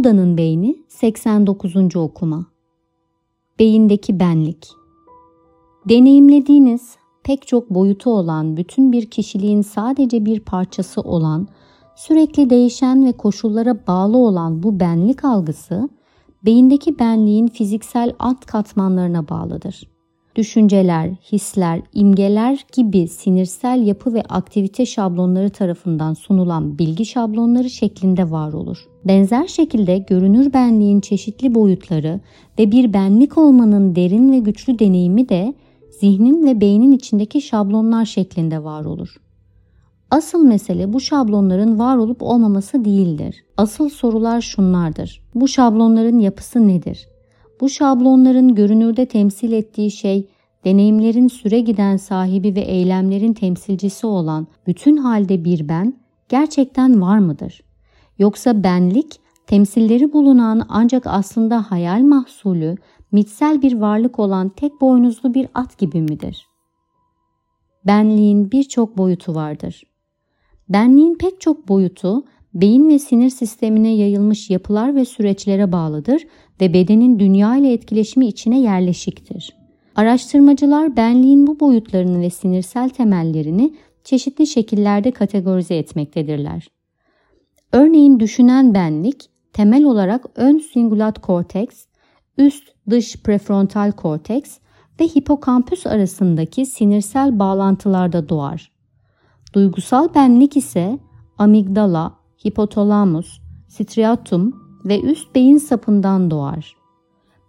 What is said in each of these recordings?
Buda'nın beyni 89. okuma. Beyindeki benlik. Deneyimlediğiniz pek çok boyutu olan bütün bir kişiliğin sadece bir parçası olan, sürekli değişen ve koşullara bağlı olan bu benlik algısı, beyindeki benliğin fiziksel alt katmanlarına bağlıdır düşünceler, hisler, imgeler gibi sinirsel yapı ve aktivite şablonları tarafından sunulan bilgi şablonları şeklinde var olur. Benzer şekilde görünür benliğin çeşitli boyutları ve bir benlik olmanın derin ve güçlü deneyimi de zihnin ve beynin içindeki şablonlar şeklinde var olur. Asıl mesele bu şablonların var olup olmaması değildir. Asıl sorular şunlardır. Bu şablonların yapısı nedir? Bu şablonların görünürde temsil ettiği şey deneyimlerin süre giden sahibi ve eylemlerin temsilcisi olan bütün halde bir ben gerçekten var mıdır? Yoksa benlik temsilleri bulunan ancak aslında hayal mahsulü, mitsel bir varlık olan tek boynuzlu bir at gibi midir? Benliğin birçok boyutu vardır. Benliğin pek çok boyutu beyin ve sinir sistemine yayılmış yapılar ve süreçlere bağlıdır ve bedenin dünya ile etkileşimi içine yerleşiktir. Araştırmacılar benliğin bu boyutlarını ve sinirsel temellerini çeşitli şekillerde kategorize etmektedirler. Örneğin düşünen benlik temel olarak ön singulat korteks, üst dış prefrontal korteks ve hipokampüs arasındaki sinirsel bağlantılarda doğar. Duygusal benlik ise amigdala, hipotalamus, striatum ve üst beyin sapından doğar.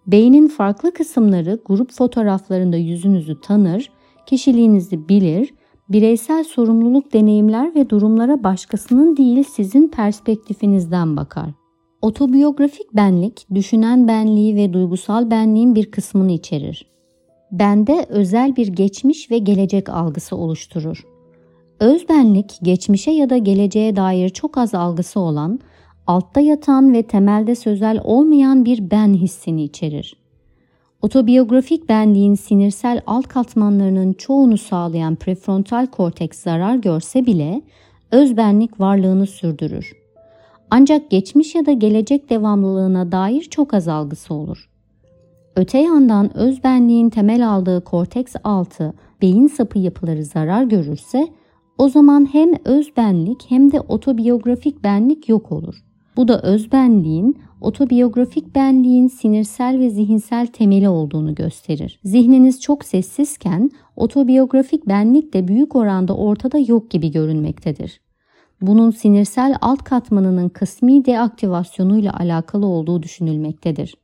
Beynin farklı kısımları grup fotoğraflarında yüzünüzü tanır, kişiliğinizi bilir, bireysel sorumluluk deneyimler ve durumlara başkasının değil sizin perspektifinizden bakar. Otobiyografik benlik, düşünen benliği ve duygusal benliğin bir kısmını içerir. Bende özel bir geçmiş ve gelecek algısı oluşturur. Özbenlik, geçmişe ya da geleceğe dair çok az algısı olan, altta yatan ve temelde sözel olmayan bir ben hissini içerir. Otobiyografik benliğin sinirsel alt katmanlarının çoğunu sağlayan prefrontal korteks zarar görse bile özbenlik varlığını sürdürür. Ancak geçmiş ya da gelecek devamlılığına dair çok az algısı olur. Öte yandan özbenliğin temel aldığı korteks altı beyin sapı yapıları zarar görürse o zaman hem özbenlik hem de otobiyografik benlik yok olur. Bu da özbenliğin, otobiyografik benliğin sinirsel ve zihinsel temeli olduğunu gösterir. Zihniniz çok sessizken otobiyografik benlik de büyük oranda ortada yok gibi görünmektedir. Bunun sinirsel alt katmanının kısmi deaktivasyonuyla alakalı olduğu düşünülmektedir.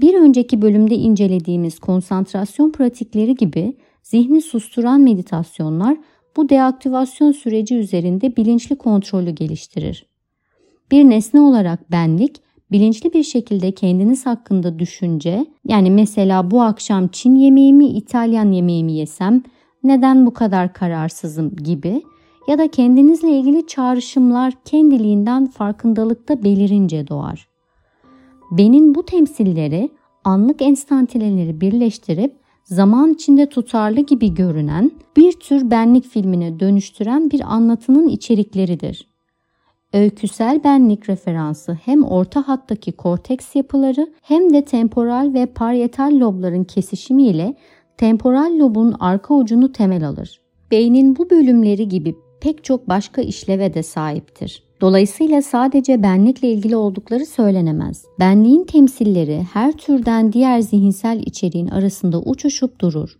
Bir önceki bölümde incelediğimiz konsantrasyon pratikleri gibi zihni susturan meditasyonlar bu deaktivasyon süreci üzerinde bilinçli kontrolü geliştirir. Bir nesne olarak benlik bilinçli bir şekilde kendiniz hakkında düşünce, yani mesela bu akşam Çin yemeği mi İtalyan yemeği mi yesem, neden bu kadar kararsızım gibi ya da kendinizle ilgili çağrışımlar kendiliğinden farkındalıkta belirince doğar. Benin bu temsilleri anlık enstantineleri birleştirip zaman içinde tutarlı gibi görünen bir tür benlik filmine dönüştüren bir anlatının içerikleridir. Öyküsel benlik referansı hem orta hattaki korteks yapıları hem de temporal ve parietal lobların kesişimiyle temporal lobun arka ucunu temel alır. Beynin bu bölümleri gibi pek çok başka işleve de sahiptir. Dolayısıyla sadece benlikle ilgili oldukları söylenemez. Benliğin temsilleri her türden diğer zihinsel içeriğin arasında uçuşup durur.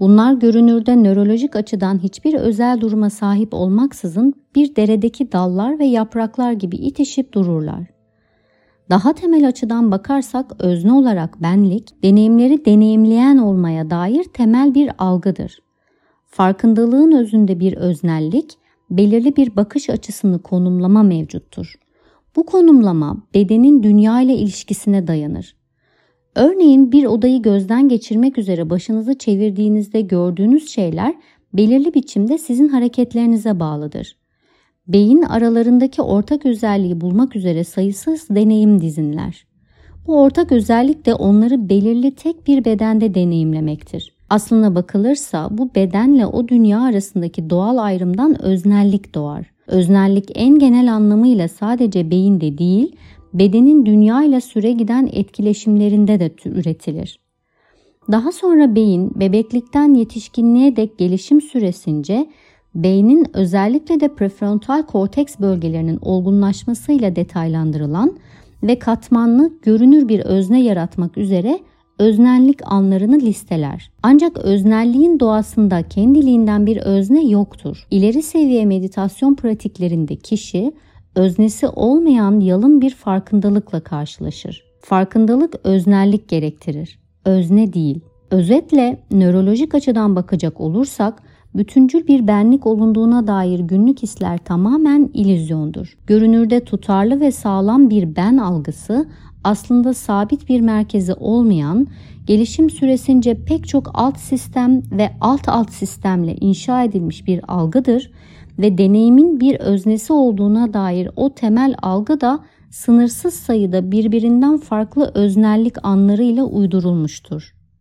Bunlar görünürde nörolojik açıdan hiçbir özel duruma sahip olmaksızın bir deredeki dallar ve yapraklar gibi itişip dururlar. Daha temel açıdan bakarsak özne olarak benlik, deneyimleri deneyimleyen olmaya dair temel bir algıdır. Farkındalığın özünde bir öznellik, belirli bir bakış açısını konumlama mevcuttur. Bu konumlama bedenin dünya ile ilişkisine dayanır. Örneğin bir odayı gözden geçirmek üzere başınızı çevirdiğinizde gördüğünüz şeyler belirli biçimde sizin hareketlerinize bağlıdır. Beyin aralarındaki ortak özelliği bulmak üzere sayısız deneyim dizinler. Bu ortak özellik de onları belirli tek bir bedende deneyimlemektir. Aslına bakılırsa bu bedenle o dünya arasındaki doğal ayrımdan öznellik doğar. Öznellik en genel anlamıyla sadece beyinde değil, bedenin dünya ile süre giden etkileşimlerinde de üretilir. Daha sonra beyin bebeklikten yetişkinliğe dek gelişim süresince beynin özellikle de prefrontal korteks bölgelerinin olgunlaşmasıyla detaylandırılan ve katmanlı görünür bir özne yaratmak üzere öznellik anlarını listeler. Ancak öznelliğin doğasında kendiliğinden bir özne yoktur. İleri seviye meditasyon pratiklerinde kişi öznesi olmayan yalın bir farkındalıkla karşılaşır. Farkındalık öznellik gerektirir. Özne değil. Özetle nörolojik açıdan bakacak olursak bütüncül bir benlik olunduğuna dair günlük hisler tamamen ilüzyondur. Görünürde tutarlı ve sağlam bir ben algısı aslında sabit bir merkezi olmayan, gelişim süresince pek çok alt sistem ve alt alt sistemle inşa edilmiş bir algıdır ve deneyimin bir öznesi olduğuna dair o temel algı da sınırsız sayıda birbirinden farklı öznellik anlarıyla uydurulmuştur.